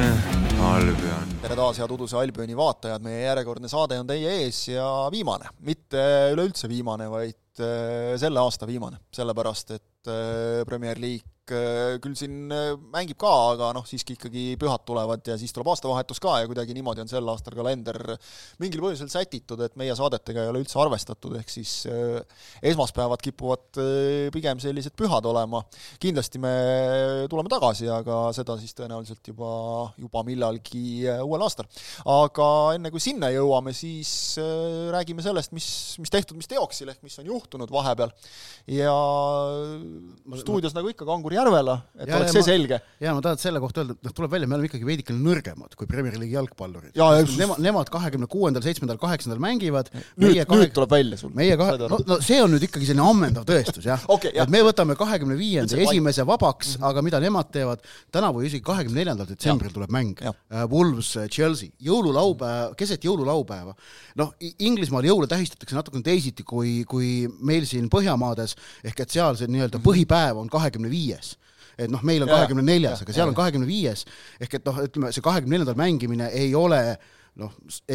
Albion. tere taas, head Uduse Albioni vaatajad, meie järjekordne saade on teie ees ja viimane, mitte üleüldse viimane, vaid äh, selle aasta viimane, sellepärast et äh, Premier League äh, küll siin mängib ka, aga noh, siiski ikkagi pühad tulevad ja siis tuleb aastavahetus ka ja kuidagi niimoodi on sel aastal kalender mingil põhjusel sätitud, et meie saadetega ei ole üldse arvestatud, ehk siis esmaspäevad kipuvad pigem sellised pühad olema. kindlasti me tuleme tagasi, aga seda siis tõenäoliselt juba, juba millalgi uuel aastal. aga enne kui sinna jõuame, siis räägime sellest, mis, mis tehtud, mis teoksil, ehk mis on juhtunud vahepeal. ja stuudios ma... nagu ikka Kangur Järvela, et ja, oleks ja see ma, selge. jaa, ma tahan selle kohta öelda, et noh, tuleb välja, me oleme ikkagi veidikene nõrgemad kui Premier League'i jalgpallurid. Nemad, nemad kahekümne kuuendal, seitsmendal, kaheksandal mängivad nüüd, kahe... nüüd tuleb välja sul. meie kahe, no, no see on nüüd ikkagi selline ammendav tõestus, jah okay,. et me võtame kahekümne viienda esimese vabaks mm, -hmm. aga mida nemad teevad, tänavu isegi kahekümne neljandal detsembril tuleb mäng. Uh, Wolves, uh, Chelsea, jõululaupäev, keset jõululaupäeva. noh, Inglismaal jõule tähistatakse natukene teisiti kui, kui meil siin Põhjamaades, ehk et seal see nii-öelda mhm. põhipäev on kahekümne viies et noh, meil on kahekümne neljas, aga seal on kahekümne viies, ehk et noh, ütleme see kahekümne neljandal mängimine ei ole noh,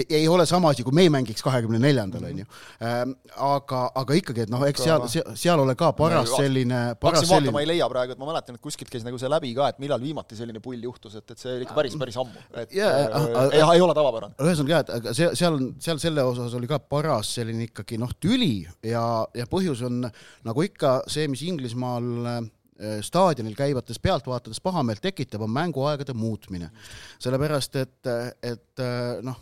ei ole sama asi, kui me mängiks kahekümne neljandal, on ju. Ähm, aga, aga ikkagi, et noh, eks seal, seal ole ka paras selline hakkasin vaatama, ma ei leia praegu, et ma mäletan, et kuskilt käis nagu see läbi ka, et millal viimati selline pull juhtus, et, et see oli ikka päris, päris ammu. et yeah, äh, ei, ei ole tavapärane. ühesõnaga jah, et aga see, seal seal selle osas oli ka paras selline ikkagi noh, tüli ja, ja põhjus on nagu ikka see, mis Inglismaal staadionil käivates pealtvaatajatest pahameelt tekitab, on mänguaegade muutmine. sellepärast, et, et noh,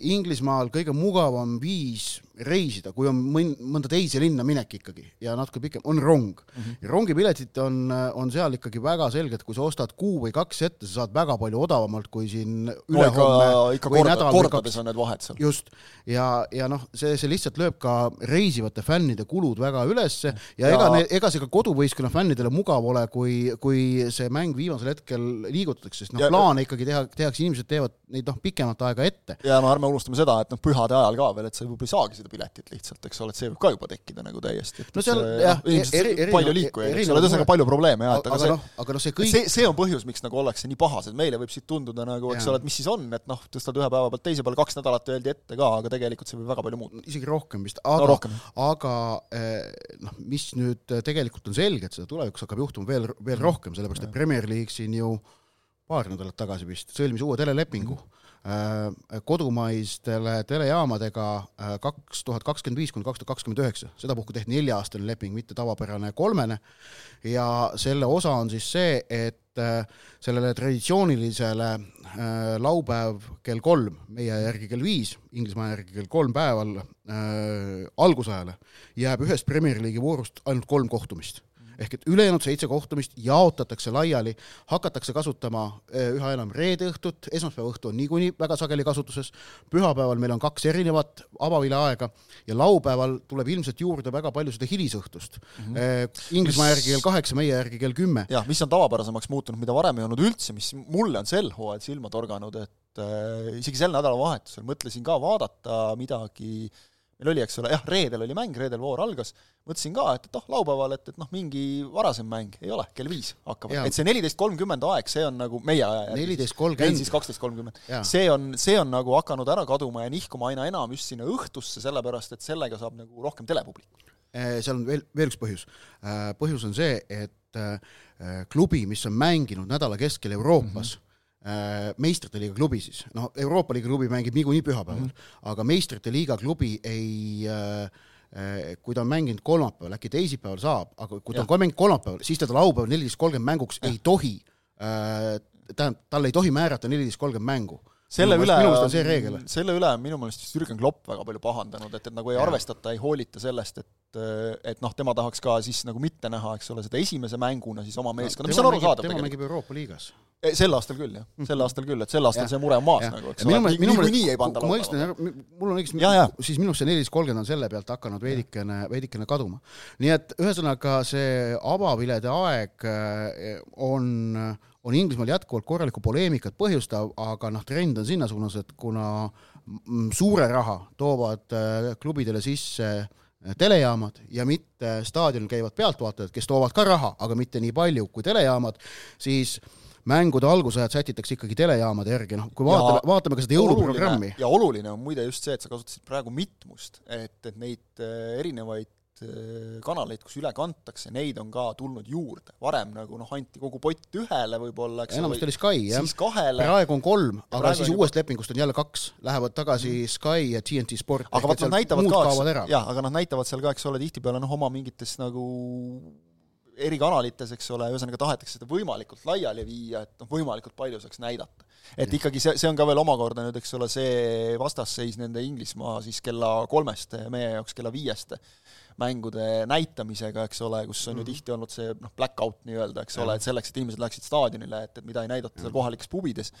Inglismaal kõige mugavam viis reisida, kui on mõn-, mõnda teise linna minek ikkagi ja natuke pikem, on rong mm. -hmm. ja rongipiletid on, on seal ikkagi väga selged, kui sa ostad kuu või kaks ette, sa saad väga palju odavamalt kui siin ülehomme no, ikka, ikka korda, kordades on need vahed seal. just, ja, ja noh, see, see lihtsalt lööb ka reisivate fännide kulud väga ülesse ja, ja ega ega see ka koduvõistkonna fännidele mugav ole, kui, kui see mäng viimasel hetkel liigutatakse, sest noh, plaane ikkagi teha, tehakse, inimesed teevad neid noh, pikemat aega ette. ja no ärme unustame seda, et noh, pühade ajal ka veel, et sa võib-olla ei saagi seda piletit lihtsalt, eks ole, et see võib ka juba tekkida nagu täiesti. no seal jah, eri, eri, palju liikujaid, eks ole, ühesõnaga palju probleeme jah, et aga, aga see, noh, aga noh, see kõik see, see on põhjus, miks nagu ollakse nii pahased, meile võib siit tunduda nagu, eks ole, et mis siis on, et noh, tõstad ühe päeva pealt teise peale, kaks nädalat öeldi ette ka, aga tegelikult see võib väga palju muuta. isegi rohkem vist, aga no,, aga eh, noh, mis nüüd tegelikult on selge, et seda tulevikus hakkab juhtuma veel, veel mm. rohkem, sellepärast et Premier League siin ju paar nädalat tagasi vist sõlmis uue telelepingu mm, -hmm kodumaistele telejaamadega äh, kaks tuhat kakskümmend viis kuni kaks tuhat kakskümmend üheksa, sedapuhku tehti nelja-aastane leping, mitte tavapärane kolmene, ja selle osa on siis see, et äh, sellele traditsioonilisele laupäev kell kolm, meie järgi kell viis, Inglismaa järgi kell kolm päeval äh, algusajale, jääb ühest Premier League'i voorust ainult kolm kohtumist ehk et ülejäänud seitse kohtumist jaotatakse laiali, hakatakse kasutama eh, üha enam reede õhtut, esmaspäeva õhtu on niikuinii väga sageli kasutuses, pühapäeval meil on kaks erinevat avavileaega ja laupäeval tuleb ilmselt juurde väga palju seda hilisõhtust mm. -hmm. Inglismaa järgi kell kaheksa, meie järgi kell kümme. jah, mis on tavapärasemaks muutunud, mida varem ei olnud üldse, mis mulle on sel hooajal silma torganud, et äh, isegi sel nädalavahetusel mõtlesin ka vaadata midagi äh, meil oli, eks ole, jah, reedel oli mäng, reedel voor algas, mõtlesin ka, et, et noh, laupäeval, et, et noh, mingi varasem mäng ei ole, kell viis hakkavad, et see neliteist kolmkümmend aeg, see on nagu meie aja järgi. neliteist kolmkümmend. siis kaksteist kolmkümmend. see on, see on nagu hakanud ära kaduma ja nihkuma aina enam just sinna õhtusse, sellepärast et sellega saab nagu rohkem telepublikut. Eh, seal on veel, veel üks põhjus. Eh, põhjus on see, et eh, klubi, mis on mänginud nädala keskel Euroopas mm, -hmm meistrite liiga klubi siis, noh, Euroopa liiga klubi mängib niikuinii pühapäeval mm, -hmm. aga meistrite liiga klubi ei äh, äh, kui ta on mänginud kolmapäeval, äkki teisipäeval saab, aga kui ta ja. on mänginud kolmapäeval, siis teda laupäeval neliteist kolmkümmend mänguks ja. ei tohi äh,, tähendab, talle ei tohi määrata neliteist kolmkümmend mängu selle üle selle üle on minu meelest Jürgen Klopp väga palju pahandanud, et, et nagu ei ja. arvestata, ei hoolita sellest, et et noh, tema tahaks ka siis nagu mitte näha, eks ole, seda esimese mänguna siis oma meeskonna no,, mis on arusaadav tegelikult. tema mängib Euroopa liigas sel aastal küll, jah. sel aastal küll, et sel aastal ja. see mure on maas ja. nagu, eks ole, niikuinii ei panda ma mõistan, mul on õigesti, siis minu arust see neliteist kolmkümmend on selle pealt hakanud veidikene, veidikene kaduma. nii et ühesõnaga see avavilede aeg eh, on, on Inglismaal jätkuvalt korralikku poleemikat põhjustav, aga noh, trend on sinna suunas, et kuna suure raha toovad eh, klubidele sisse eh, telejaamad ja mitte staadionil käivad pealtvaatajad, kes toovad ka raha, aga mitte nii palju kui telejaamad, siis mängude algusajad sätitakse ikkagi telejaamade järgi, noh, kui vaatame, vaatame ka seda jõuluprogrammi. ja oluline on muide just see, et sa kasutasid praegu mitmust, et, et neid äh, erinevaid äh, kanaleid, kus üle kantakse, neid on ka tulnud juurde. varem nagu noh, anti kogu pott ühele võib-olla, eks enamasti oli Sky, jah. praegu on kolm, aga siis uuest juba... lepingust on jälle kaks, lähevad tagasi mm. Sky ja TNT Sport. aga vot nad näitavad ka, jah, aga nad näitavad seal ka, eks ole, tihtipeale noh, oma mingites nagu eri kanalites, eks ole, ühesõnaga tahetakse seda võimalikult laiali viia, et noh, võimalikult palju saaks näidata. Et ikkagi see, see on ka veel omakorda nüüd, eks ole, see vastasseis nende Inglismaa siis kella kolmest meie jaoks kella viiest mängude näitamisega, eks ole, kus on mm -hmm. ju mhm. tihti olnud see noh, blackout nii-öelda, eks ole, et selleks, et inimesed läheksid staadionile, et, et mida ei näidata seal kohalikes pubides.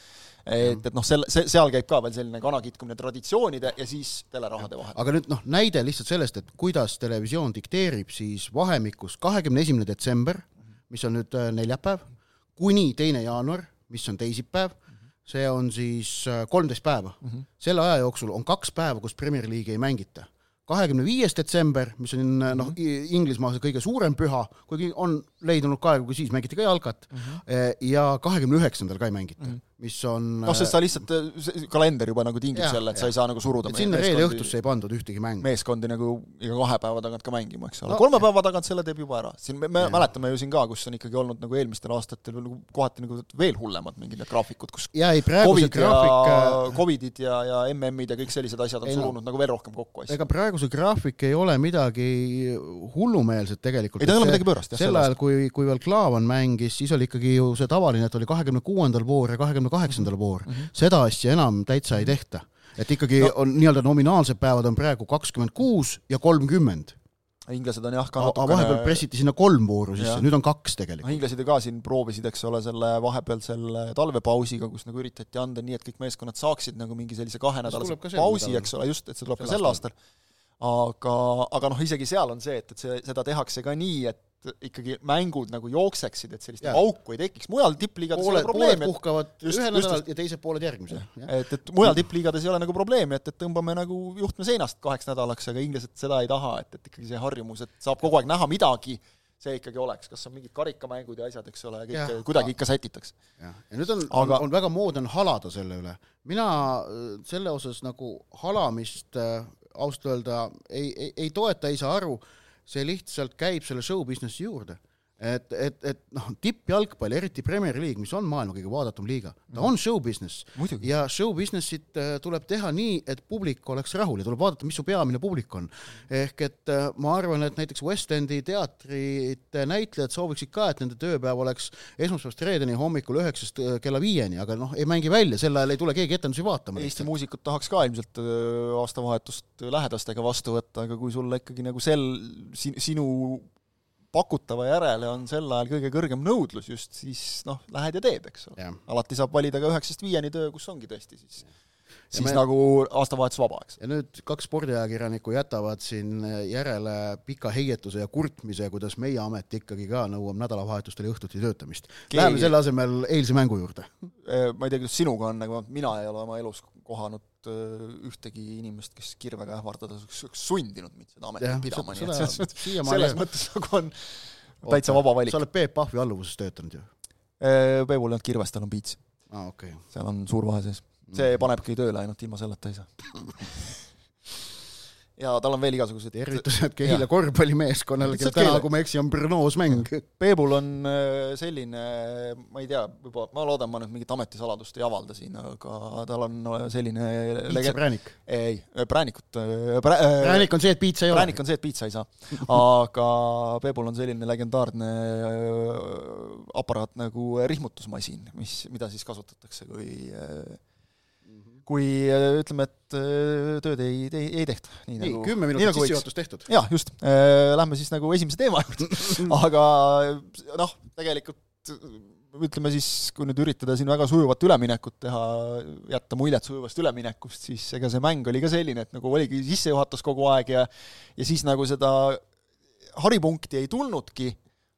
et, et noh, selle, see, seal käib ka veel selline kana kitkumine traditsioonide ja siis telerahade vahel. aga nüüd noh, näide lihtsalt sellest, et kuidas televisioon dikteerib siis vahemikus kahekümne esimene detsember, mis on nüüd äh, neljapäev, kuni teine jaanuar, mis on teisipäev, see on siis äh, kolmteist päeva mm. -hmm. selle aja jooksul on kaks päeva, kus Premier League'i ei mängita kahekümne viies detsember, mis on noh, mhm. Inglismaa kõige suurem püha, kuigi on leidunud ka aegu, kui siis mängiti ka jalkat mm, -hmm. ja kahekümne üheksandal ka ei mängita mm. -hmm mis on noh, sest sa lihtsalt, kalender juba nagu tingib selle, et ja. sa ei saa nagu suruda sinna reede õhtusse ei pandud ühtegi mängu. meeskondi nagu iga kahe päeva tagant ka mängima, eks ole no,. kolme päeva tagant selle teeb juba ära. siin me, me mäletame ju siin ka, kus on ikkagi olnud nagu eelmistel aastatel nagu kohati nagu veel hullemad mingid need graafikud, kus ja ei, praegu see graafik ja Covidid ja, ja MM-id ja kõik sellised asjad on ei, surunud no. nagu veel rohkem kokku asju. ega praegu see graafik ei ole midagi hullumeelset tegelikult. ei, ta ei ole midagi pöörast, jah. sel ajal, kui, kui veel Klaavan mängis, siis oli ikkagi ju see tavaline, et oli kahekümne kuuendal voor ja kahekümne kaheksandal voor mm. -hmm. seda asja enam täitsa ei tehta. et ikkagi no, on nii-öelda nominaalsed päevad on praegu kakskümmend kuus ja kolmkümmend inglased on jah ka natukene vahepeal pressiti sinna kolm vooru sisse, nüüd on kaks tegelikult. inglased ju ka siin proovisid, eks ole, selle vahepealsel talvepausiga, kus nagu üritati anda nii, et kõik meeskonnad saaksid nagu mingi sellise kahenädalase pausi, eks ole, just, et see tuleb ka sel aastal. aga, aga noh, isegi seal on see, et, et see, seda tehakse ka nii, et ikkagi mängud nagu jookseksid, et sellist ja. auku ei tekiks, mujal tippliigades pooled, pooled puhkavad just, ühe nädala ja teised pooled järgmise. et, et mujal tippliigades ei ole nagu probleemi, et, et tõmbame nagu juhtme seinast kaheks nädalaks, aga inglased seda ei taha, et, et ikkagi see harjumus, et saab kogu aeg näha midagi, see ikkagi oleks, kas on mingid karikamängud ja asjad, eks ole, kõik kuidagi ikka sätitakse. ja nüüd on aga..., on, on väga moodne halada selle üle. mina äh, selle osas nagu halamist äh, ausalt öelda ei, ei, ei toeta, ei saa aru see lihtsalt käib selle show business'i juurde et, et, et noh, tippjalgpall, eriti Premier League, mis on maailma kõige vaadatum liiga, ta mhm. on show business Muidugi. ja show business'it äh, tuleb teha nii, et publik oleks rahul ja tuleb vaadata, mis su peamine publik on. ehk et äh, ma arvan, et näiteks West Endi teatrite näitlejad sooviksid ka, et nende tööpäev oleks esmaspäevast reedeni hommikul üheksast äh, kella viieni, aga noh, ei mängi välja, sel ajal ei tule keegi etendusi vaatama. Eesti muusikud tahaks ka ilmselt aastavahetust lähedastega vastu võtta, aga kui sulle ikkagi nagu sel, sinu pakutava järele on sel ajal kõige kõrgem nõudlus just, siis noh, lähed ja teed, eks ole. alati saab valida ka üheksast viieni töö, kus ongi tõesti siis siis me... nagu aastavahetus vaba, eks. ja nüüd kaks spordiajakirjanikku jätavad siin järele pika heietuse ja kurtmise, kuidas meie amet ikkagi ka nõuab nädalavahetustel ja õhtuti töötamist Keegi.... Läheme selle asemel eilse mängu juurde. ma ei tea, kuidas sinuga on, aga mina ei ole oma elus kohanud äh, ühtegi inimest, kes kirvega ähvardada oleks sundinud mind seda ametit pidama, nii et selles mõttes, selles mõttes nagu on täitsa vaba valik. sa oled Peep Pahvi alluvuses töötanud ju? Äh, Peepul ei olnud kirves, tal on piits ah,. Okay. seal on suur vahe sees. see panebki tööle, ainult ilma selleta ei saa ja tal on veel igasugused tervitused Keila korvpallimeeskonnale, kel täna, kui ma ei eksi, on prognoos mäng. Peebul on äh, selline, ma ei tea, juba, ma loodan, ma nüüd mingit ametisaladust ei avalda siin, aga tal on äh, selline piitsapräänik? ei, äh, präänikut prä, präänik on see, et piitsa ei ole? präänik on see, et piitsa ei saa. aga Peebul on selline legendaarne aparaat nagu rihmutusmasin, mis, mida siis kasutatakse, kui kui äh, ütleme, et äh, tööd ei, ei, ei tehta. nii, nii nagu, kümme minutit nagu sissejuhatust tehtud. jah, just. Äh, lähme siis nagu esimese teema juurde aga noh, tegelikult ütleme siis, kui nüüd üritada siin väga sujuvat üleminekut teha, jätta muljet sujuvast üleminekust, siis ega see mäng oli ka selline, et nagu oligi sissejuhatus kogu aeg ja ja siis nagu seda haripunkti ei tulnudki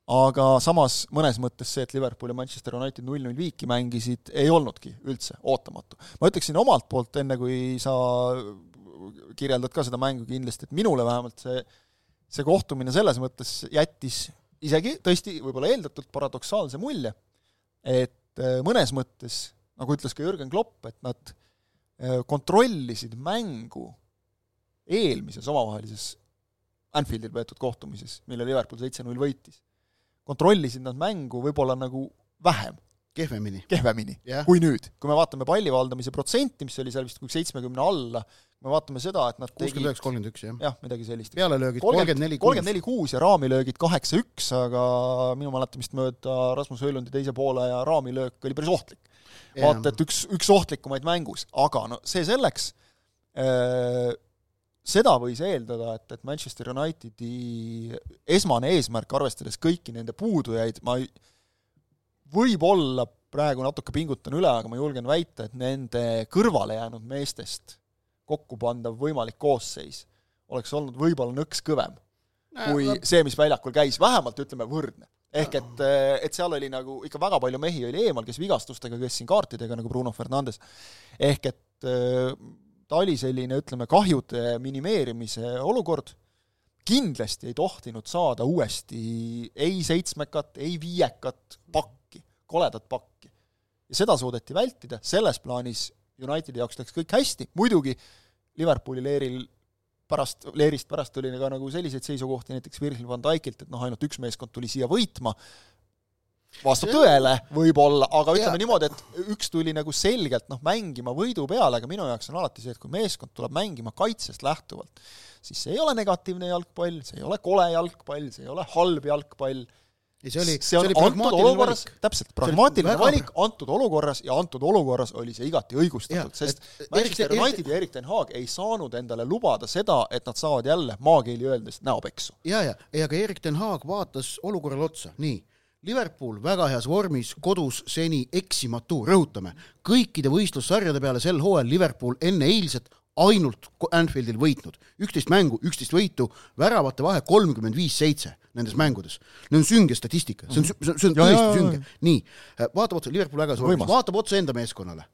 aga samas mõnes mõttes see, et Liverpool ja Manchester United null-null viiki mängisid, ei olnudki üldse ootamatu. ma ütleksin omalt poolt, enne kui sa kirjeldad ka seda mängu kindlasti, et minule vähemalt see, see kohtumine selles mõttes jättis isegi tõesti võib-olla eeldatult paradoksaalse mulje, et äh, mõnes mõttes, nagu ütles ka Jürgen Klopp, et nad äh, kontrollisid mängu eelmises omavahelises Anfieldil peetud kohtumises, mille Liverpool seitse-null võitis. Kontrollisid nad mängu võib-olla nagu vähem kehvemini, kehvemini Jah. kui nüüd. kui me vaatame palli valdamise protsenti, mis oli seal vist seitsmekümne alla, kui me vaatame seda, et nad kuuskümmend üheksa, kolmkümmend üks, jah. jah, midagi sellist. pealelöögid kolmkümmend neli, kuus. kolmkümmend neli kuus ja raamilöögid kaheksa üks, aga minu mäletamist mööda Rasmus Höjlundi teise poole ja raamilöök oli päris ohtlik. vaata, et üks, üks ohtlikumaid mängus, aga no see selleks äh,, seda võis eeldada, et, et Manchester Unitedi esmane eesmärk, arvestades kõiki nende puudujaid, ma ei, võib-olla praegu natuke pingutan üle, aga ma julgen väita, et nende kõrvale jäänud meestest kokku pandav võimalik koosseis oleks olnud võib-olla nõks kõvem kui see, mis väljakul käis, vähemalt ütleme võrdne. ehk et, et seal oli nagu ikka väga palju mehi oli eemal, kes vigastustega, kes siin kaartidega, nagu Bruno Fernandes. ehk et ta oli selline, ütleme, kahjude minimeerimise olukord, kindlasti ei tohtinud saada uuesti ei seitsmekat, ei viiekat pakki, koledat pakki. ja seda suudeti vältida, selles plaanis Unitedi jaoks läks kõik hästi, muidugi Liverpooli leeril pärast, leerist pärast tuli ka nagu selliseid seisukohti näiteks Virgil van Dijkilt, et noh, ainult üks meeskond tuli siia võitma, vastab tõele võib-olla, aga ütleme ja. niimoodi, et üks tuli nagu selgelt noh, mängima võidu peale, aga minu jaoks on alati see, et kui meeskond tuleb mängima kaitsest lähtuvalt, siis see ei ole negatiivne jalgpall, see ei ole kole jalgpall, see ei ole halb jalgpall. Ei, see oli, see on see antud olukorras, täpselt, pragmaatiline valik antud olukorras ja antud olukorras oli see igati õigustatud, sest et, Manchester United ja Erik ten Haag ei saanud endale lubada seda, et nad saavad jälle maakeeli öeldes näopeksu. ja, ja, ja aga Erik ten Haag vaatas olukorrale otsa, nii, Liverpool väga heas vormis, kodus seni eksimatu, rõhutame, kõikide võistlussarjade peale sel hooajal Liverpool enne eilset ainult Anfieldil võitnud, üksteist mängu, üksteist võitu, väravate vahe kolmkümmend viis seitse nendes mängudes. see on sünge statistika, see on, see on, see on tõesti sünge. nii, vaatab otsa, Liverpool väga suur, vaatab otsa enda meeskonnale.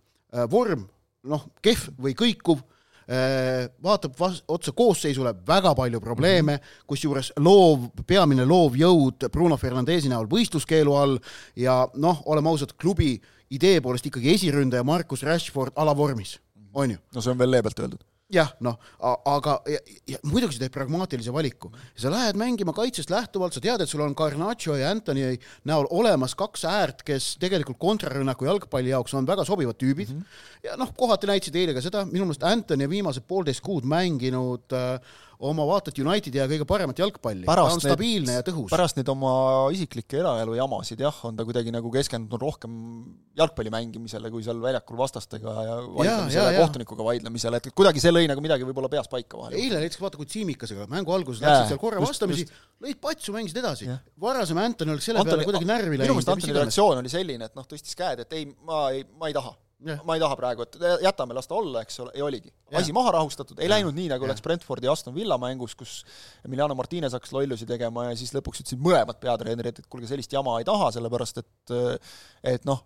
vorm, noh, kehv või kõikuv, vaatab vas-, otsa koosseisule, väga palju probleeme, kusjuures loov, peamine loovjõud Bruno Fernandesi näol võistluskeelu all ja noh, oleme ausad, klubi idee poolest ikkagi esiründaja Markus Rashford alavormis, on ju? no see on veel leebelt öeldud jah, noh, aga ja, ja, muidugi sa teed pragmaatilise valiku. sa lähed mängima kaitsest lähtuvalt, sa tead, et sul on Garnacho ja Anthony näol olemas kaks äärt, kes tegelikult kontrarünnaku jalgpalli jaoks on väga sobivad tüübid mm. -hmm. ja noh, kohati näitasid eile ka seda, minu meelest Anthony viimased poolteist kuud mänginud äh, oma vaata et Unitedi ja kõige paremat jalgpalli. ta on stabiilne need, ja tõhus. pärast neid oma isiklikke eraelu jamasid jah, on ta kuidagi nagu keskendunud rohkem jalgpalli mängimisele, kui seal väljakul vastastega ja vaidlemisele, kohtunikuga vaidlemisele, et kuidagi see lõi nagu midagi võib-olla peas paika vahel. eile näiteks vaata, kui Tsiimikasega mängu alguses läksid seal korra vastamisi, lõid patsu, mängisid edasi. varasem Antoni oleks selle Antoni, peale kuidagi närvi läinud. minu meelest Antoni reaktsioon oli selline, et noh, tõstis käed, et ei, ma ei, ma ei taha Yeah. ma ei taha praegu, et jätame, las ta olla, eks ole, ja oligi. asi maha rahustatud, ei ja. läinud nii, nagu ja. läks Brentfordi ja Aston Villa mängus, kus Emiliano Martinez hakkas lollusi tegema ja siis lõpuks ütlesid mõlemad peatreenerid, et kuulge, sellist jama ei taha, sellepärast et et noh,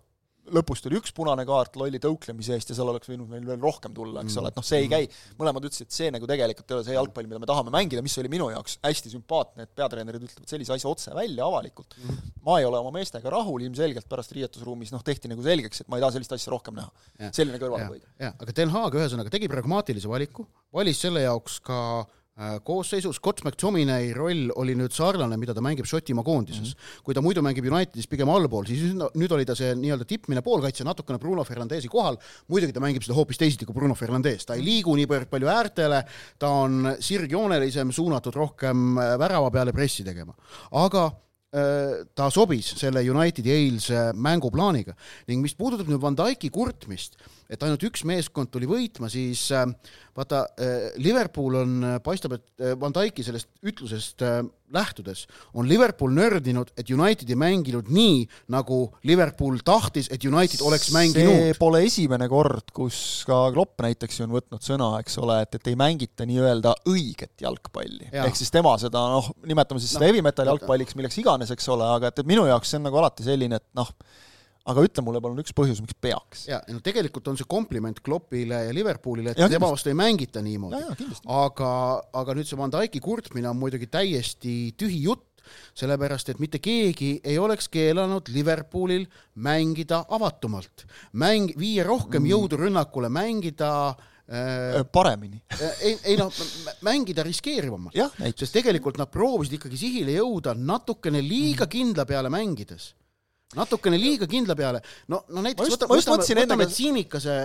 lõpus tuli üks punane kaart lolli tõuklemise eest ja seal oleks võinud meil veel rohkem tulla, eks ole, et noh, see ei käi, mõlemad ütlesid, et see nagu tegelikult ei ole see jalgpall, mida me tahame mängida, mis oli minu jaoks hästi sümpaatne, et peatreenerid ütlevad sellise asja otse välja avalikult. ma ei ole oma meestega rahul, ilmselgelt pärast riietusruumis noh, tehti nagu selgeks, et ma ei taha sellist asja rohkem näha. selline kõrvalehoid. jah, aga Den Haag ühesõnaga tegi pragmaatilise valiku, valis selle jaoks ka Äh, koosseisu, Scott McTominay roll oli nüüd sarnane, mida ta mängib Šotimaa koondises mm. -hmm. kui ta muidu mängib Unitedis pigem allpool, siis nüüd oli ta see nii-öelda tippmine poolkaitse natukene Bruno Fernandesi kohal, muidugi ta mängib seda hoopis teisiti kui Bruno Fernandes, ta ei liigu niivõrd palju äärtele, ta on sirgjoonelisem, suunatud rohkem äh, värava peale pressi tegema. aga äh, ta sobis selle Unitedi eilse mänguplaaniga ning mis puudutab nüüd Van Dyke'i kurtmist, et ainult üks meeskond tuli võitma, siis äh, vaata, äh, Liverpool on, äh, paistab, et Van Dyke'i sellest ütlusest lähtudes on Liverpool nördinud, et United ei mänginud nii, nagu Liverpool tahtis, et United oleks mänginud. see pole esimene kord, kus ka Klopp näiteks on võtnud sõna, eks ole, et, et ei mängita nii-öelda õiget jalgpalli. ehk siis tema seda noh, nimetame siis seda no, heavy metal jalgpalliks, milleks iganes, eks ole, aga et, et minu jaoks see on nagu alati selline, et noh, aga ütle mulle palun üks põhjus, miks peaks. jaa, no tegelikult on see kompliment Kloppile ja Liverpoolile, et ja, tema vastu ei mängita niimoodi. aga, aga nüüd see Van Dyke'i kurtmine on muidugi täiesti tühi jutt, sellepärast et mitte keegi ei oleks keelanud Liverpoolil mängida avatumalt, mäng, viia rohkem mm. jõudu rünnakule, mängida äh, paremini. ei, ei noh, mängida riskeerivamalt, sest tegelikult nad proovisid ikkagi sihile jõuda natukene liiga kindla peale mängides natukene liiga kindla peale, no, no näiteks võtame, võtame, võtame Tsiimikase,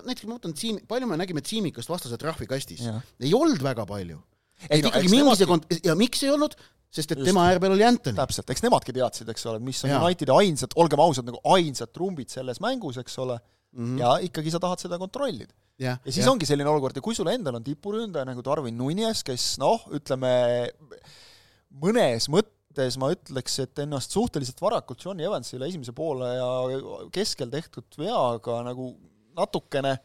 näiteks ma võtan Tsiim-, palju me nägime Tsiimikast vastase trahvikastis, ei olnud väga palju. et no, ikkagi mingisugune kont-, ja miks ei olnud, sest et Just. tema ääre peal oli Anthony. täpselt, eks nemadki teadsid, eks ole, mis on. Unitedi ainsad, olgem ausad, nagu ainsad trumbid selles mängus, eks ole mm, -hmm. ja ikkagi sa tahad seda kontrollida. ja, ja siis ja. ongi selline olukord ja kui sul endal on tipuründaja nagu Darwin Nunes, kes noh, ütleme mõnes mõttes mõttes ma ütleks, et ennast suhteliselt varakult Johnny Evansile esimese poole ja keskel tehtud veaga nagu natukene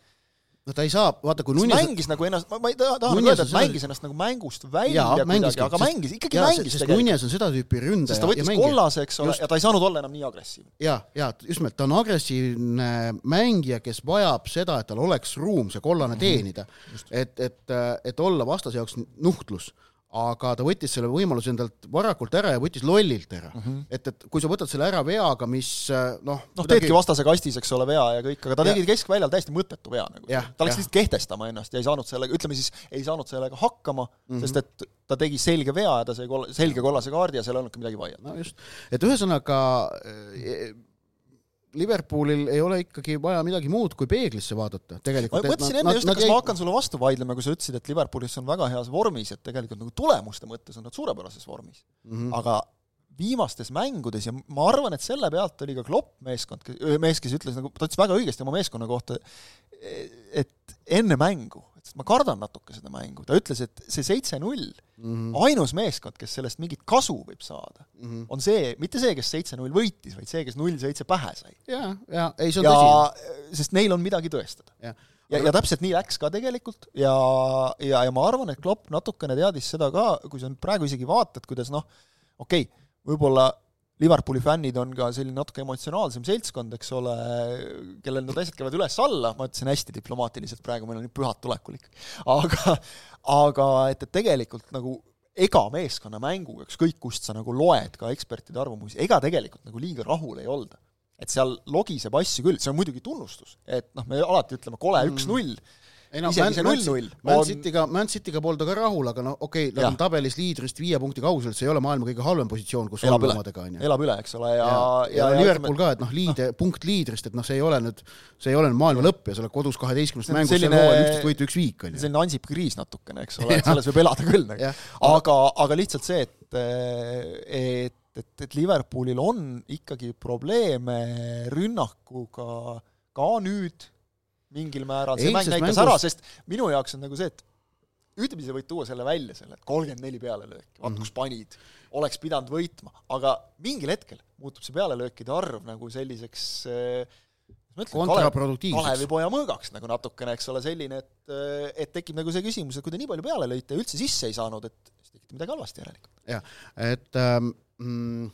no ta ei saa, vaata kui Nunes mängis nagu ennast, ma, ei taha, taha nagu öelda, et mängis ennast nagu mängust välja jaa, kuidagi, aga mängis, ikkagi jaa, mängis sest tegelikult. Nunes on seda tüüpi ründaja. sest ta võttis kollase, eks ole, ja ta ei saanud olla enam nii agressiivne. ja, ja just nimelt, ta on agressiivne mängija, kes vajab seda, et tal oleks ruum see kollane teenida mm. -hmm. et, et, et olla vastase jaoks nuhtlus aga ta võttis selle võimaluse endalt varakult ära ja võttis lollilt ära mm. -hmm. et, et kui sa võtad selle ära veaga, mis noh noh kuidagi... teedki vastase kastis, eks ole, vea ja kõik, aga ta ja. tegi keskväljal täiesti mõttetu vea nagu. ta läks lihtsalt kehtestama ennast ja ei saanud sellega, ütleme siis, ei saanud sellega hakkama mm, -hmm. sest et ta tegi selge vea ja ta sai koll-, selge kollase kaardi ja seal ei olnudki midagi vaielda. no just, et ühesõnaga Liverpoolil ei ole ikkagi vaja midagi muud kui peeglisse vaadata, tegelikult. ma mõtlesin enne just, et kas jäi... ma hakkan sulle vastu vaidlema, kui sa ütlesid, et Liverpoolis on väga heas vormis, et tegelikult nagu tulemuste mõttes on nad suurepärases vormis mm. -hmm. aga viimastes mängudes ja ma arvan, et selle pealt oli ka Klopp meeskond, mees, kes ütles nagu, ta ütles väga õigesti oma meeskonna kohta, et enne mängu, et ma kardan natuke seda mängu, ta ütles, et see seitse-null mm, -hmm. ainus meeskond, kes sellest mingit kasu võib saada mm, -hmm. on see, mitte see, kes seitse-null võitis, vaid see, kes null-seitse pähe sai. ja, ja ei, see on ja, tõsi. sest neil on midagi tõestada. ja, ja, ja täpselt nii läks ka tegelikult ja, ja, ja ma arvan, et Klopp natukene teadis seda ka, kui sa nüüd praegu isegi vaatad, kuidas noh, okei okay,, võib-olla Liverpooli fännid on ka selline natuke emotsionaalsem seltskond, eks ole, kellel need asjad käivad üles-alla, ma ütlesin hästi diplomaatiliselt praegu, meil on nii pühad tulekul ikka. aga, aga et, et tegelikult nagu ega meeskonna mänguga, ükskõik kust sa nagu loed ka ekspertide arvamusi, ega tegelikult nagu liiga rahul ei olda. et seal logiseb asju küll, see on muidugi tunnustus, et noh, me alati ütleme kole üks-null mm ei no isegi see null-null Man City'ga, Man City'ga polnud aga rahul, aga noh, okei okay,, nad on tabelis liidrist viie punkti kaugusel, see ei ole maailma kõige halvem positsioon, kus elab olla omadega, on ju. elab üle, eks ole, ja, ja, ja, ja Liverpool ka, et noh, liide no., punkt liidrist, et noh, see ei ole nüüd, see ei ole nüüd maailma lõpp ja sa oled kodus kaheteistkümnest mängust, seal hooajal üksteist võitu, üks viik, on ju. selline Ansip kriis natukene, eks ole, et selles võib elada küll nagu. aga, aga lihtsalt see, et, et et, et Liverpoolil on ikkagi probleeme rünnakuga ka nüüd mingil määral, see mäng näitas mängus... ära, sest minu jaoks on nagu see, et ühtepidi sa võid tuua selle välja, selle, kolmkümmend neli pealelööki, vaata mm -hmm. kus panid, oleks pidanud võitma, aga mingil hetkel muutub see pealelöökide arv nagu selliseks kontraproduktiivseks. Kalevipoja mõõgaks nagu natukene, eks ole, selline, et et tekib nagu see küsimus, et kui te nii palju peale lõite ja üldse sisse ei saanud, et siis tegite midagi halvasti järelikult. jah, et ähm, mm,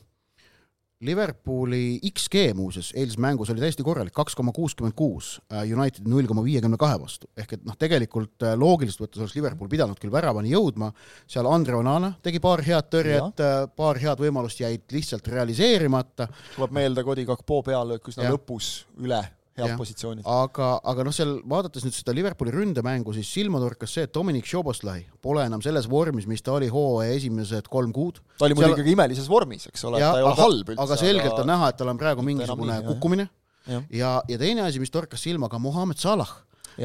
Liverpooli XG muuseas eilses mängus oli täiesti korralik, kaks koma kuuskümmend kuus, äh, United null koma viiekümne kahe vastu. ehk et noh, tegelikult äh, loogiliselt võttes oleks Liverpool pidanud küll väravani jõudma, seal Andre Onana tegi paar head tõrjet, äh, paar head võimalust jäid lihtsalt realiseerimata. tuleb meelde Cody Gakpo pealöök üsna lõpus üle head positsioonid. aga, aga noh, seal vaadates nüüd seda Liverpooli ründemängu, siis silma torkas see, et Dominic Šoboslai pole enam selles vormis, mis ta oli hooaja esimesed kolm kuud. ta oli muidugi seal... imelises vormis, eks ole, ta ei ole halb üldse. aga selgelt aga... on näha, et tal on praegu mingisugune nii, kukkumine ja, ja, ja teine asi, mis torkas silma, ka Mohammed Salah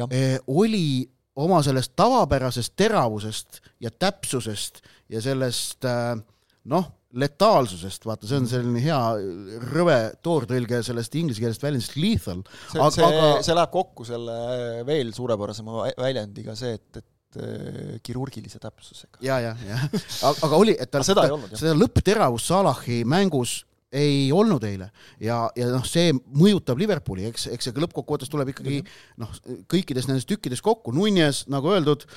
eh, oli oma sellest tavapärasest teravusest ja täpsusest ja sellest eh, noh letaalsusest, vaata, see on selline hea rõve toortõlge sellest inglise keelest väljendist lethal. see, see aga..., see läheb kokku selle veel suurepärasema väljendiga, see, et, et äh, kirurgilise täpsusega. ja, ja, ja. Aga, oli, et ta, seda, ta, seda lõppteravust Salahi mängus ei olnud eile. Ja, ja noh, see mõjutab Liverpooli, eks, eks see lõppkokkuvõttes tuleb ikkagi noh, kõikides nendes tükkides kokku, Nunes, nagu öeldud,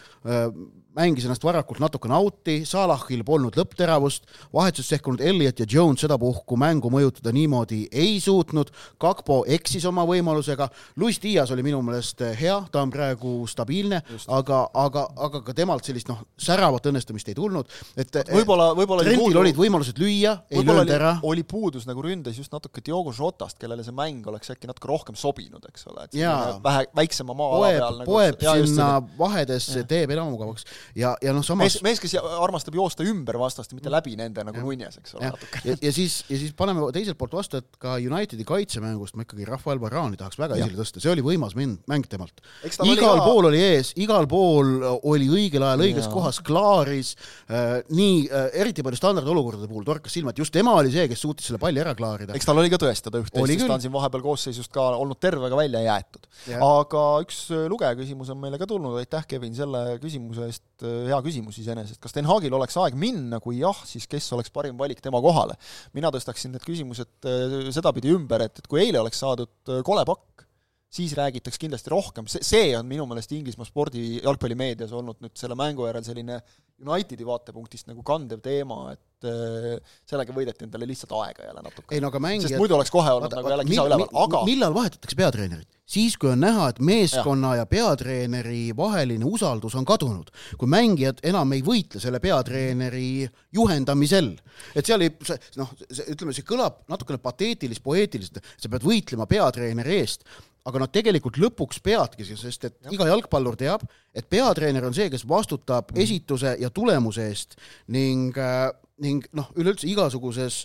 mängis ennast varakult natukene out'i, Salahil polnud lõppteravust, vahetuses sekkunud Elliot ja Jones sedapuhku mängu mõjutada niimoodi ei suutnud, Kakpo eksis oma võimalusega, Luis Dias oli minu meelest hea, ta on praegu stabiilne, aga, aga, aga ka temalt sellist noh, säravat õnnestumist ei tulnud, et võib-olla, võib-olla Trendil puudu... olid võimalused lüüa, ei löönud ära. oli puudus nagu ründes just natuke Diogo Jotast, kellele see mäng oleks äkki natuke rohkem sobinud, eks ole, et vähe, väiksema maa-ala peal nagu poeb sinna vahedesse, teeb ebamugavaks ja, ja noh, samas mees, mees, kes armastab joosta ümber vastast ja mitte läbi nende nagu Nunes, eks ole, natukene. ja, ja siis, ja siis paneme teiselt poolt vastu, et ka Unitedi kaitsemängust ma ikkagi Rafael Varani tahaks väga ja. esile tõsta, see oli võimas mäng, mäng temalt. igal ka... pool oli ees, igal pool oli õigel ajal õiges ja. kohas, klaaris äh,, nii äh, eriti palju standardolukordade puhul torkas silma, et just tema oli see, kes suutis selle palli ära klaarida. eks tal oli ka tõestada üht-teist, sest ta on siin vahepeal koosseisust ka olnud tervega välja jäetud. aga üks äh, lugeja küsimus on meile ka tulnud, aitäh, Kevin, selle küsimuse eest, äh, hea küsimus iseenesest, kas Den Haagil oleks aeg minna, kui jah, siis kes oleks parim valik tema kohale? mina tõstaksin need küsimused äh, sedapidi ümber, et, et kui eile oleks saadud äh, kole pakk, siis räägitaks kindlasti rohkem, see, see on minu meelest Inglismaa spordi, jalgpallimeedias olnud nüüd selle mängu järel selline Unitedi vaatepunktist nagu kandev teema, et äh, sellega võideti endale lihtsalt aega jälle natuke. ei no aga mängijad sest muidu oleks kohe olnud vaata, nagu jälle kisa üleval, aga millal vahetatakse peatreenerit? siis, kui on näha, et meeskonna ja. ja peatreeneri vaheline usaldus on kadunud, kui mängijad enam ei võitle selle peatreeneri juhendamisel, et seal ei, noh, ütleme, see kõlab natukene pateetiliselt, poeetiliselt, sa pead võitlema peatreeneri eest, aga noh, tegelikult lõpuks peadki, sest et iga jalgpallur teab, et peatreener on see, kes vastutab mm. esituse ja tulemuse eest ning, äh, ning noh, üleüldse igasuguses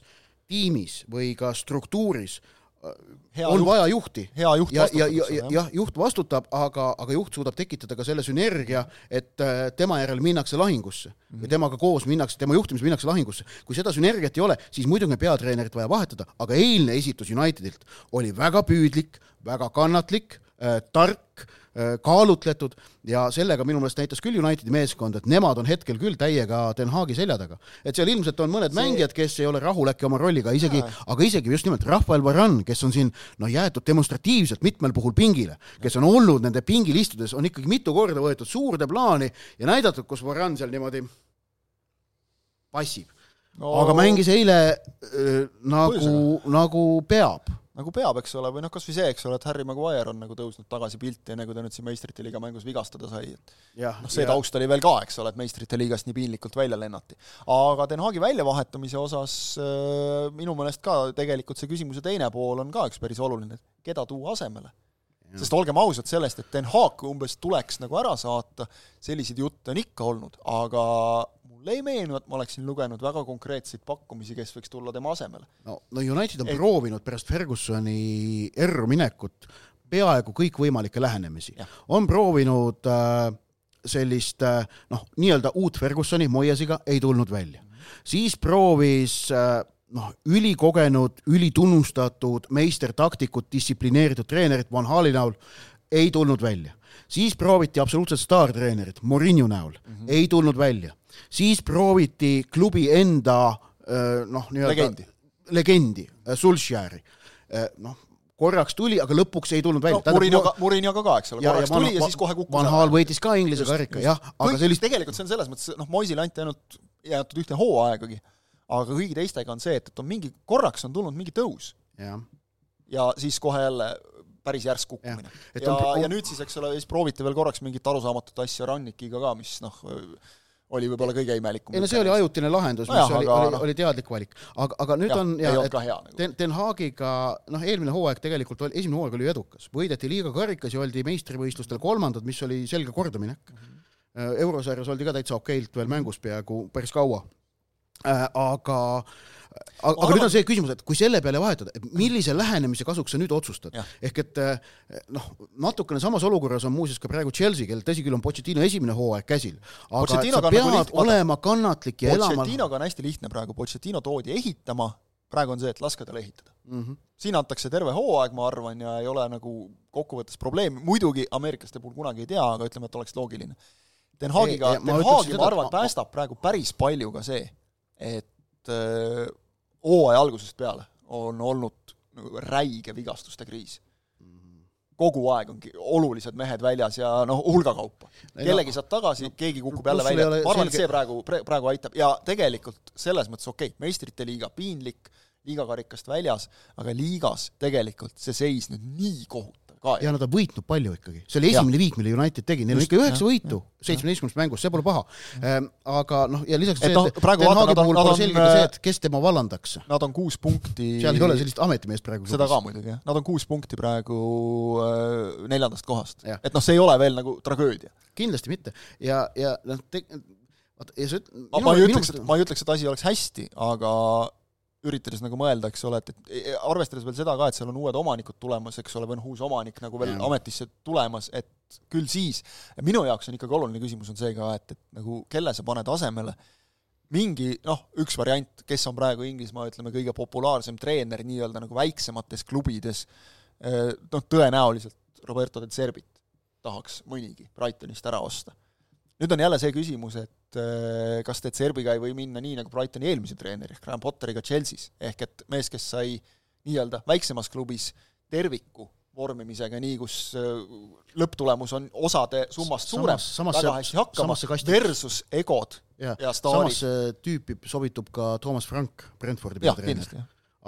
tiimis või ka struktuuris hea on juht, vaja juhti. hea juht ja, ja, ja, ja jah, juht vastutab, aga, aga juht suudab tekitada ka selle sünergia, et äh, tema järel minnakse lahingusse mm -hmm. või temaga koos minnakse, tema juhtimisel minnakse lahingusse. kui seda sünergiat ei ole, siis muidugi on peatreenerit vaja vahetada, aga eilne esitus Unitedilt oli väga püüdlik, väga kannatlik äh,, tark kaalutletud ja sellega minu meelest näitas küll Unitedi meeskond, et nemad on hetkel küll täiega Den Haagi selja taga. et seal ilmselt on mõned see... mängijad, kes ei ole rahul äkki oma rolliga, isegi, aga isegi just nimelt Rafael Varane, kes on siin noh, jäetud demonstratiivselt mitmel puhul pingile, kes on olnud nende pingil istudes, on ikkagi mitu korda võetud suurde plaani ja näidatud, kus Varane seal niimoodi passib no,. aga mängis eile äh, nagu, nagu peab nagu peab, eks ole, või noh, kas või see, eks ole, et Harry Maguire on nagu tõusnud tagasi pilti, enne kui ta nüüd siin meistrite liiga mängus vigastada sai, et noh, see ja. taust oli veel ka, eks ole, et meistrite liigast nii piinlikult välja lennati. aga Den Haagi väljavahetamise osas äh, minu meelest ka tegelikult see küsimuse teine pool on ka üks päris oluline, et keda tuua asemele sest olgem ausad sellest, et Den Haag umbes tuleks nagu ära saata, selliseid jutte on ikka olnud, aga mulle ei meenu, et ma oleksin lugenud väga konkreetseid pakkumisi, kes võiks tulla tema asemele. no, no United on et... proovinud pärast Fergusoni erru minekut peaaegu kõikvõimalikke lähenemisi. on proovinud äh, sellist äh, noh, nii-öelda uut Fergusoni Moyesiga, ei tulnud välja. siis proovis äh, noh, ülikogenud, ülitunnustatud meistertaktikut, distsiplineeritud treenerit Van Hali näol, ei tulnud välja. siis prooviti absoluutselt staartreenerit Morinho näol mm, -hmm. ei tulnud välja siis prooviti klubi enda noh, nii-öelda legendi, legendi, Sulšjäri, noh, korraks tuli, aga lõpuks ei tulnud välja no,. Murinioga, Murinioga ka, eks ole, korraks tuli ja siis kohe kukkus Van Hal võitis ka Inglise karika, jah, aga sellist tegelikult see on selles mõttes, noh, Moisile anti ainult jäetud ühte hooaegagi, aga kõigi teistega on see, et, et on mingi, korraks on tulnud mingi tõus. ja siis kohe jälle päris järsk kukkumine. ja, ja, on... ja nüüd siis, eks ole, siis prooviti veel korraks mingit arusaamatut asja Rannikiga ka, mis noh, oli võib-olla kõige imelikum. ei no see oli ajutine lahendus no, mis jah, oli, oli no., oli teadlik valik. aga, aga nüüd ja, on ja, et hea, nagu. Den, Den Haagiga, noh, eelmine hooaeg tegelikult oli, esimene hooaeg oli edukas, võideti liiga karikas ja oldi meistrivõistlustel kolmandad, mis oli selge kordaminek mm. -hmm. eurosarjas oldi ka täitsa okeilt veel mängus peaaegu päris kaua. Äh, aga aga, aga nüüd on see küsimus, et kui selle peale vahetada, et millise lähenemise kasuks sa nüüd otsustad? ehk et eh, noh, natukene samas olukorras on muuseas ka praegu Chelsea, kellel tõsi küll on Pochettino esimene hooaeg käsil, aga sa pead nagu liht... olema kannatlik ja elama Pochettinoga on hästi lihtne praegu, Pochettino toodi ehitama, praegu on see, et laske tal ehitada mm. -hmm. siin antakse terve hooaeg, ma arvan, ja ei ole nagu kokkuvõttes probleemi, muidugi ameeriklaste puhul kunagi ei tea, aga ütleme, et oleks loogiline. Den Haagiga, Den Haagi, ma arvan, päästab praegu päris palju ka see, et äh, hooaja algusest peale on olnud nagu räige vigastuste kriis. Kogu aeg ongi olulised mehed väljas ja noh, hulgakaupa. kellegi saad tagasi no,, keegi kukub jälle välja, ma arvan, et see praegu, praegu aitab. Ja tegelikult selles mõttes okei okay,, meistrite liiga piinlik, liigakarikast väljas, aga liigas tegelikult see seis nüüd nii kohutav ka. ja nad on võitnud palju ikkagi, see oli esimene viik, mille United tegi, neil on ikka üheksa võitu seitsmeteistkümnest mängust, see pole paha ehm,. aga noh, ja lisaks et see, et, et no, Den Haagi puhul pole selge ka see, et kes tema vallandaks. Nad on kuus punkti seal ei ole sellist ametimeest praegu. seda ka muidugi, jah. Nad on kuus punkti praegu äh, neljandast kohast. et noh, see ei ole veel nagu tragöödia. kindlasti mitte ja, ja noh, vaata, ja see ma, ma ei ütleks, et ma ei ütleks, et asi oleks hästi, aga üritades nagu mõelda, eks ole, et, et arvestades veel seda ka, et seal on uued omanikud tulemas, eks ole, või noh, uus omanik nagu veel ja. ametisse tulemas, et küll siis, minu jaoks on ikkagi oluline küsimus on see ka, et, et nagu kelle sa paned asemele, mingi noh, üks variant, kes on praegu Inglismaa, ütleme, kõige populaarsem treener nii-öelda nagu väiksemates klubides, eh, noh, tõenäoliselt Roberto de Zerbit tahaks mõnigi Brightonist ära osta. Nüüd on jälle see küsimus, et äh, kas De Zerbiga ei või minna nii, nagu Brightoni eelmise treeneri ehk Graham Potteriga Chelsea's, ehk et mees, kes sai nii-öelda väiksemas klubis terviku vormimisega nii, kus äh, lõpptulemus on osade summast suurem, väga hästi hakkama, versus egod ja, ja staarid. samasse tüüpi sobitub ka Toomas Frank, Brentfordi peatreener.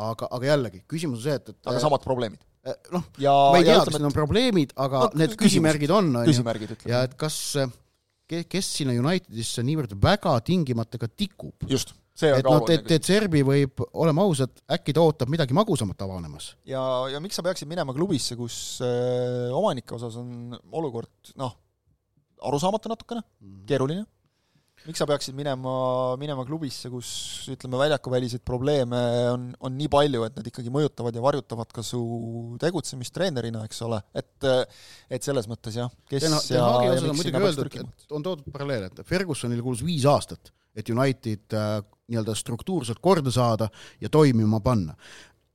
aga, aga jällegi, küsimus on see, et, et aga samad probleemid? Äh, noh, ma ei tea, kas need on probleemid, aga no, need küsimärgid on, on ju, ja et kas kes sinna Unitedisse niivõrd väga tingimata ka tikub. just, et noh, oluline. et Serbi võib, oleme ausad, äkki ta ootab midagi magusamat avanemas. ja, ja miks sa peaksid minema klubisse, kus äh, omanike osas on olukord noh, arusaamatu natukene mm, -hmm. keeruline miks sa peaksid minema, minema klubisse, kus ütleme, väljakuväliseid probleeme on, on nii palju, et need ikkagi mõjutavad ja varjutavad ka su tegutsemist treenerina, eks ole, et et selles mõttes jah, kes Ten, ja, ja miks on muidugi öeldud, et on toodud paralleel, et Fergusonil kulus viis aastat, et United äh, nii-öelda struktuurselt korda saada ja toimima panna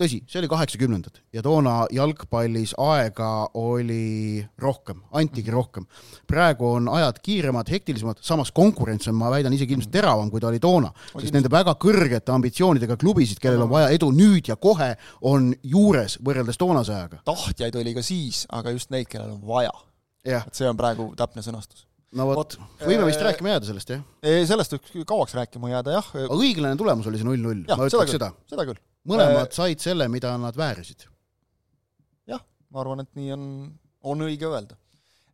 tõsi, see oli kaheksakümnendad ja toona jalgpallis aega oli rohkem, antigi rohkem. praegu on ajad kiiremad, hektilisemad, samas konkurents on, ma väidan, isegi ilmselt teravam, kui ta oli toona, sest nende väga kõrgete ambitsioonidega klubisid, kellel on vaja edu nüüd ja kohe, on juures võrreldes toonase ajaga. tahtjaid oli ka siis, aga just neid, kellel on vaja. et see on praegu täpne sõnastus no vot, võime vist äh, rääkima jääda sellest, jah? sellest võib kauaks rääkima jääda, jah. õiglane tulemus oli see null-null, ma ütleks seda. seda küll mõlemad äh, said selle, mida nad väärisid. jah, ma arvan, et nii on, on õige öelda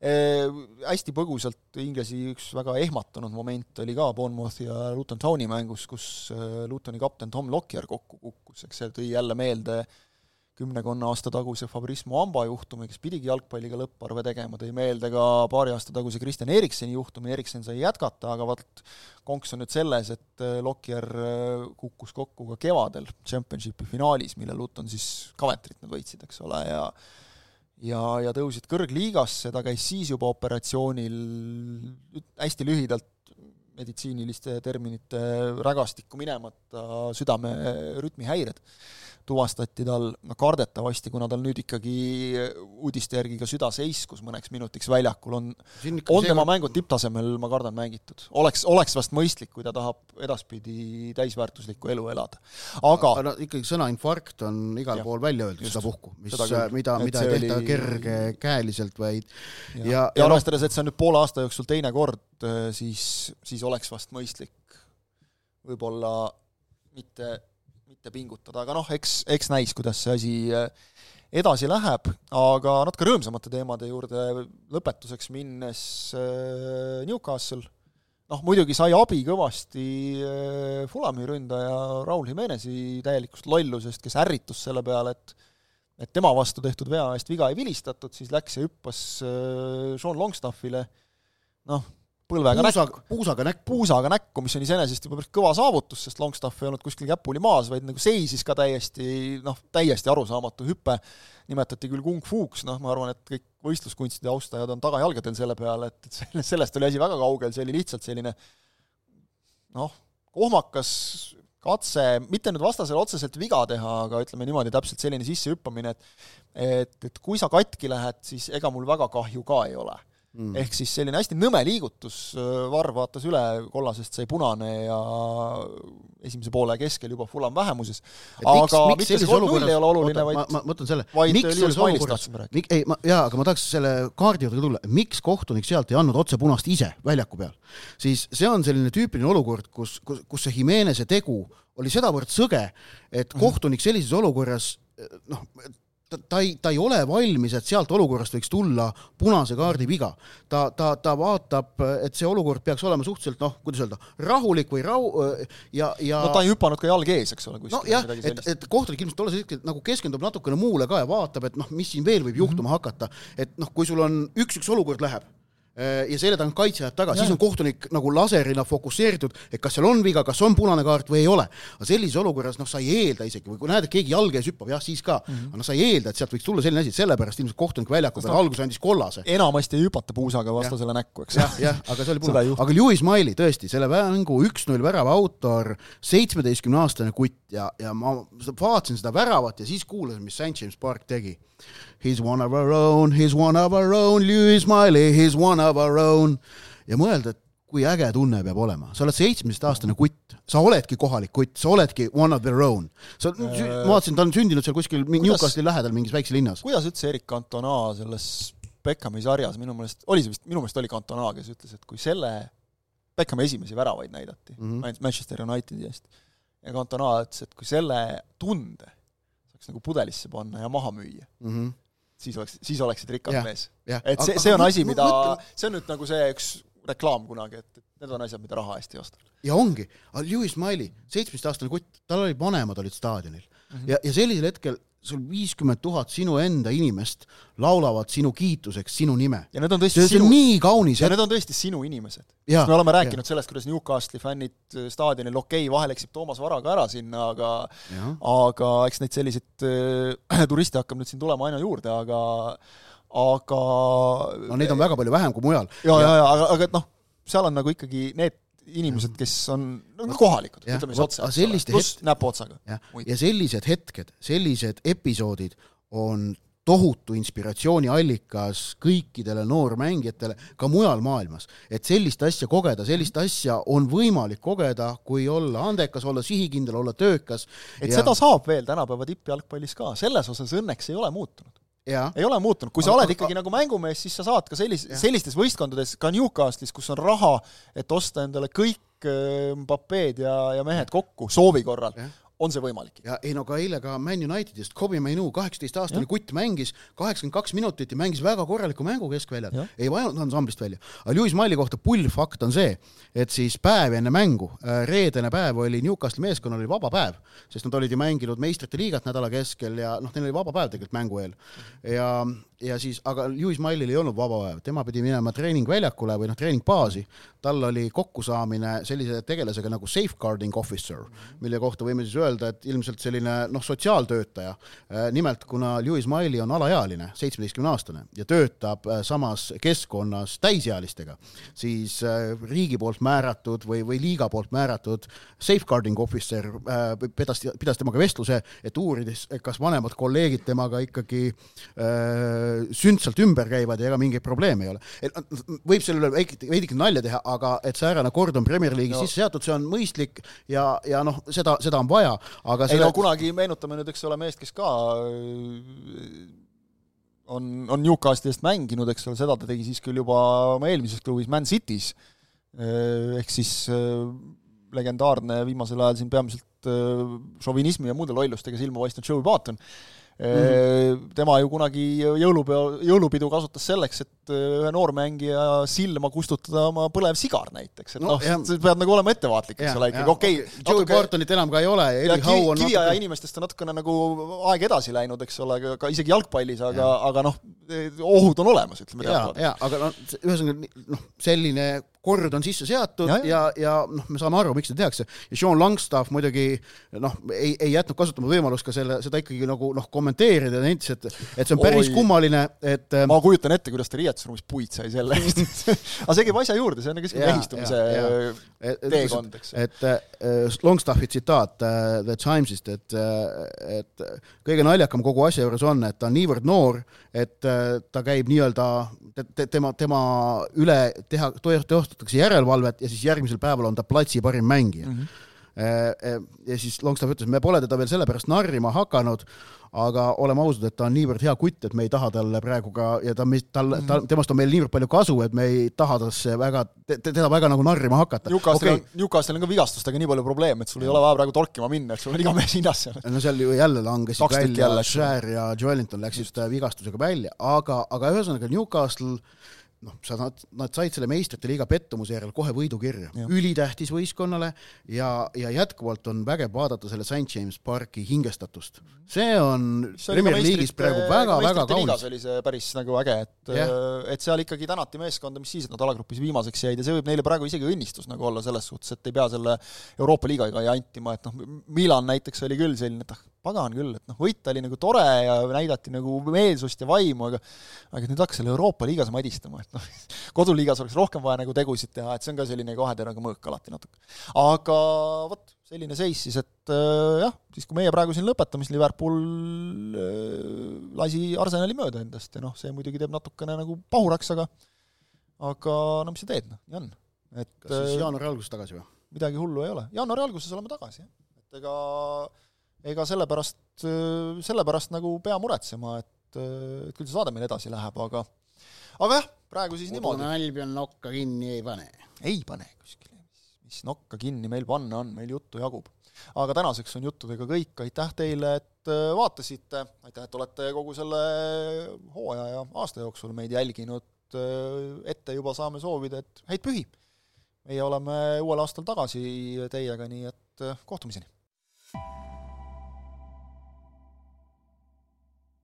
äh,. Hästi põgusalt Inglesi üks väga ehmatanud moment oli ka Bournemouthi ja Luton Towni mängus, kus äh, Lutoni kapten Tom Lockyer kokku kukkus, eks see tõi jälle meelde äh, kümnekonna aasta taguse Fabrice Muamba juhtumi, kes pidigi jalgpalliga lõpparve tegema, tõi meelde ka paari aasta taguse Kristjan Erikseni juhtumi, Eriksen sai jätkata, aga vaat konks on nüüd selles, et äh, Lockyer äh, kukkus kokku ka kevadel Championshipi finaalis, mille Luton siis Coventry't nad võitsid, eks ole, ja ja, ja tõusid kõrgliigasse, ta käis siis juba operatsioonil, hästi lühidalt meditsiiniliste terminite rägastikku minemata südamerütmihäired tuvastati tal no kardetavasti, kuna tal nüüd ikkagi uudiste järgi ka süda seiskus mõneks minutiks väljakul, on, on tema mängud tipptasemel, ma kardan, mängitud. oleks, oleks vast mõistlik, kui ta tahab edaspidi täisväärtuslikku elu elada. aga no ikkagi sõna infarkt on igal ja, pool välja öeldud sedapuhku, mis, mida, mida ei tehta oli... kergekäeliselt, vaid ja, ja, ja arvestades, et see on nüüd poole aasta jooksul teine kord, siis, siis oleks vast mõistlik võib-olla mitte mitte pingutada, aga noh, eks, eks näis, kuidas see asi äh, edasi läheb, aga natuke rõõmsamate teemade juurde lõpetuseks minnes äh, Newcastle, noh muidugi sai abi kõvasti äh, Fulami ründaja Raul Jimenezi täielikust lollusest, kes ärritus selle peale, et et tema vastu tehtud vea eest viga ei vilistatud, siis läks ja hüppas Sean Longstaffile, noh, põlvega puusa, näkku. puusaga näkku. puusaga näkku, mis on iseenesest juba päris kõva saavutus, sest Longstaff ei olnud kuskil käpuli maas, vaid nagu seisis ka täiesti noh, täiesti arusaamatu hüpe, nimetati küll kung fuks, noh, ma arvan, et kõik võistluskunstide austajad on tagajalgadel selle peale, et, et sellest, sellest oli asi väga kaugel, see oli lihtsalt selline noh, kohmakas katse, mitte nüüd vastasele otseselt viga teha, aga ütleme niimoodi, täpselt selline sissehüppamine, et et, et kui sa katki lähed, siis ega mul väga kahju ka ei ole mm.. ehk siis selline hästi nõme liigutus, Varr vaatas üle, kollasest sai punane ja esimese poole keskel juba Fulam vähemuses. aga miks, miks kolm null ei ole oluline, vaid ma, ma mõtlen selle, miks selles olukorras, ei, ma, jaa, aga ma tahaks selle kaardi juurde tulla, miks kohtunik sealt ei andnud otse punast ise väljaku peal, siis see on selline tüüpiline olukord, kus, kus, kus see Jimenez'e tegu oli sedavõrd sõge, et mhm. kohtunik sellises olukorras noh, ta, ta ei, ta ei ole valmis, et sealt olukorrast võiks tulla punase kaardi viga. ta, ta, ta vaatab, et see olukord peaks olema suhteliselt noh, kuidas öelda, rahulik või rahu ja, ja no ta ei hüpanud ka jalg ees, eks ole. nojah, et, et kohtunik ilmselt tolles hetkel nagu keskendub natukene muule ka ja vaatab, et noh, mis siin veel võib juhtuma mm -hmm. hakata. et noh, kui sul on üks-üks olukord läheb Äh, ja selja tagant kaitse läheb taga, siis on kohtunik nagu laserina fokusseeritud, et kas seal on viga, kas on punane kaart või ei ole. aga sellises olukorras noh, sa ei eelda isegi või kui näed, et keegi jalge ees hüppab, jah, siis ka mm, -hmm. aga noh, sa ei eelda, et sealt võiks tulla selline asi, sellepärast ilmselt kohtunik väljaku peal alguses andis kollase. enamasti ei hüpata puusaga vastasele näkku, eks. jah, jah, aga see oli punane. aga Lewis Miley tõesti, selle mängu üks-null värava autor, seitsmeteistkümne aastane kutt ja, ja ma vaatasin seda väravat ja siis kuulasin, mis St James Park tegi He's one of our own, he's one of our own, Lewis Miley, he's one of our own. ja mõelda, et kui äge tunne peab olema, sa oled seitsmeteistaastane kutt, sa oledki kohalik kutt, sa oledki one of their own. sa äh,, ma vaatasin, ta on sündinud seal kuskil Newcastli lähedal mingis väikses linnas. kuidas üldse Erik Cantona selles Beckhami sarjas, minu meelest, oli see vist, minu meelest oli Cantona, kes ütles, et kui selle Beckhami esimesi väravaid näidati mm -hmm. Manchester Unitedi eest ja Cantona ütles, et kui selle tunde saaks nagu pudelisse panna ja maha müüa mm, -hmm siis oleks, siis oleksid rikas ja, mees. et see, see on asi, mida, see on nüüd nagu see üks reklaam kunagi, et, need on asjad, mida raha eest ei osta. ja ongi, Lewis Miley, seitsmeteistaastane kutt, tal olid vanemad olid staadionil mm -hmm. ja, ja sellisel hetkel sul viiskümmend tuhat sinu enda inimest laulavad sinu kiituseks sinu nime. ja need on tõesti see, sinu, nii kaunis. ja et... need on tõesti sinu inimesed. me oleme rääkinud ja. sellest, kuidas Newcastli fännid äh, staadionil, okei okay,, vahel eksib Toomas Vara ka ära sinna, aga ja. aga eks neid selliseid äh, turiste hakkab nüüd siin tulema aina juurde, aga aga no neid on väga palju vähem kui mujal. ja, ja, ja aga, aga et noh, seal on nagu ikkagi need inimesed, kes on no, kohalikud, ütleme siis otse, pluss näpuotsaga. ja sellised hetked, sellised episoodid on tohutu inspiratsiooniallikas kõikidele noormängijatele ka mujal maailmas. et sellist asja kogeda, sellist asja on võimalik kogeda, kui olla andekas, olla sihikindel, olla töökas. et ja... seda saab veel tänapäeva tippjalgpallis ka, selles osas õnneks ei ole muutunud ei ole muutunud, kui sa oled ikkagi nagu mängumees, siis sa saad ka sellis-, sellistes võistkondades, ka Newcastlis, kus on raha, et osta endale kõik äh, Mbapped ja, ja mehed kokku soovi korral, on see võimalik. ja ei no ka eile ka Man Unitedist, Kobe Mainu, kaheksateistaastane kutt mängis kaheksakümmend kaks minutit ja mängis väga korraliku mängu keskväljal, ei vajanud ansamblist välja. aga Lewis Miley kohta pullfakt on see, et siis päev enne mängu, äh, reedene päev oli Newcastli meeskonnal oli vaba päev, sest nad olid ju mänginud meistrite liigat nädala keskel ja noh, neil oli vaba päev tegelikult mängu eel. ja ja siis, aga Lewis Miley'l ei olnud vaba päev, tema pidi minema treeningväljakule või noh, treeningbaasi. tal oli kokkusaamine sellise tegelasega nagu safeguarding officer, mille kohta võime siis öelda, et ilmselt selline noh, sotsiaaltöötaja. Äh, nimelt, kuna Lewis Miley on alaealine, seitsmeteistkümne aastane ja töötab äh, samas keskkonnas täisealistega, siis äh, riigi poolt määratud või, või liiga poolt määratud safeguarding officer pidas, pidas temaga vestluse, et uurides, kas vanemad kolleegid temaga ikkagi äh, sündsalt ümber käivad ja ega mingeid probleeme ei ole. võib selle üle veidike, nalja teha, aga et säärane kord on Premier League'is no. sisse seatud, see on mõistlik ja, ja noh, seda, seda on vaja, aga ei no kunagi meenutame nüüd, eks ole, meest, kes ka äh, on, on Newcastli eest mänginud, eks ole, seda ta tegi siis küll juba oma eelmises klubis Man City's, äh, ehk siis äh, legendaarne viimasel ajal siin peamiselt šovinismi ja muude lollustega silma paistnud Joey Barton Mm -hmm. tema ju kunagi jõulupeo, jõulupidu kasutas selleks, et ühe noormängija silma kustutada oma põlev sigar näiteks, et no, noh, sa pead nagu olema ettevaatlik, eks ole, ikkagi okei okay,. Joey natuke... Bartonit enam ka ei ole ja Eddie Howe on kiviaja natuke... inimestest on natukene nagu aeg edasi läinud, eks ole, ka isegi jalgpallis, aga, aga noh, ohud on olemas, ütleme teatud. jaa, aga noh, ühesõnaga noh, selline kord on sisse seatud ja, ja, ja noh, me saame aru, miks seda tehakse. ja Sean Longstaff muidugi noh, ei, ei jätnud kasutama võimalust ka selle, seda ikkagi nagu noh, kommenteerida, nentis, et, et see on päris Oi. kummaline, et ma kujutan ette, kuidas ta riies riietusruumis puid sai selle eest aga see käib asja juurde, see on nagu siuke mehistumise teekond, eks. et äh, Longstaffi tsitaat äh, The Timesist, et äh,, et kõige naljakam kogu asja juures on, et ta on niivõrd noor, et äh, ta käib nii-öelda te, tema, tema üle teha, teostatakse järelevalvet ja siis järgmisel päeval on ta platsi parim mängija mm. -hmm ja siis Longstaff ütles, me pole teda veel sellepärast narrima hakanud, aga oleme ausad, et ta on niivõrd hea kutt, et me ei taha talle praegu ka ja ta, tal, ta, mhm. temast on meil niivõrd palju kasu, et me ei taha tasse väga, teda väga nagu narrima hakata. Newcastle okay. on, Newcastle on ka vigastustega nii palju probleeme, et sul ei ole vaja praegu torkima minna, et sul on iga mees hinnas seal. no seal ju jälle langesid välja, Share ja Joelinton läksid vigastusega välja, aga, aga ühesõnaga Newcastle noh, sa, nad, nad said selle meistrite liiga pettumuse järel kohe võidukirja, ülitähtis võistkonnale ja, ja jätkuvalt on vägev vaadata selle St James Parki hingestatust. see on Premier League'is praegu väga-väga kaunis. oli see päris nagu äge, et yeah., et seal ikkagi tänati meeskonda, mis siis, et nad alagrupis viimaseks jäid ja see võib neile praegu isegi õnnistus nagu olla selles suhtes, et ei pea selle Euroopa liigaga jantima, et noh, Milan näiteks oli küll selline, et ah, pagan küll, et noh, võit oli nagu tore ja näidati nagu meelsust ja vaimu, aga aga nüüd hakkas selle Euroopa liigas madistama, et noh, koduliigas oleks rohkem vaja nagu tegusid teha, et see on ka selline kahe teraga mõõk alati natuke. aga vot, selline seis siis, et äh, jah, siis kui meie praegu siin lõpetame, siis Liverpool äh, lasi Arsenali mööda endast ja noh, see muidugi teeb natukene nagu pahuraks, aga aga no mis sa teed, noh, nii on. et kas siis äh, jaanuari alguses tagasi või? midagi hullu ei ole, jaanuari alguses oleme tagasi, jah. et ega ega sellepärast, sellepärast nagu pea muretsema, et, et küll see saade meil edasi läheb, aga aga jah, praegu siis Udune niimoodi. Albion nokka kinni ei pane. ei pane kuskile, mis, nokka kinni meil panna on, meil juttu jagub. aga tänaseks on juttudega kõik, aitäh teile, et äh, vaatasite, aitäh, et olete kogu selle hooaja ja aasta jooksul meid jälginud, äh, ette juba saame soovida, et häid pühi! meie oleme uuel aastal tagasi teiega, nii et äh, kohtumiseni!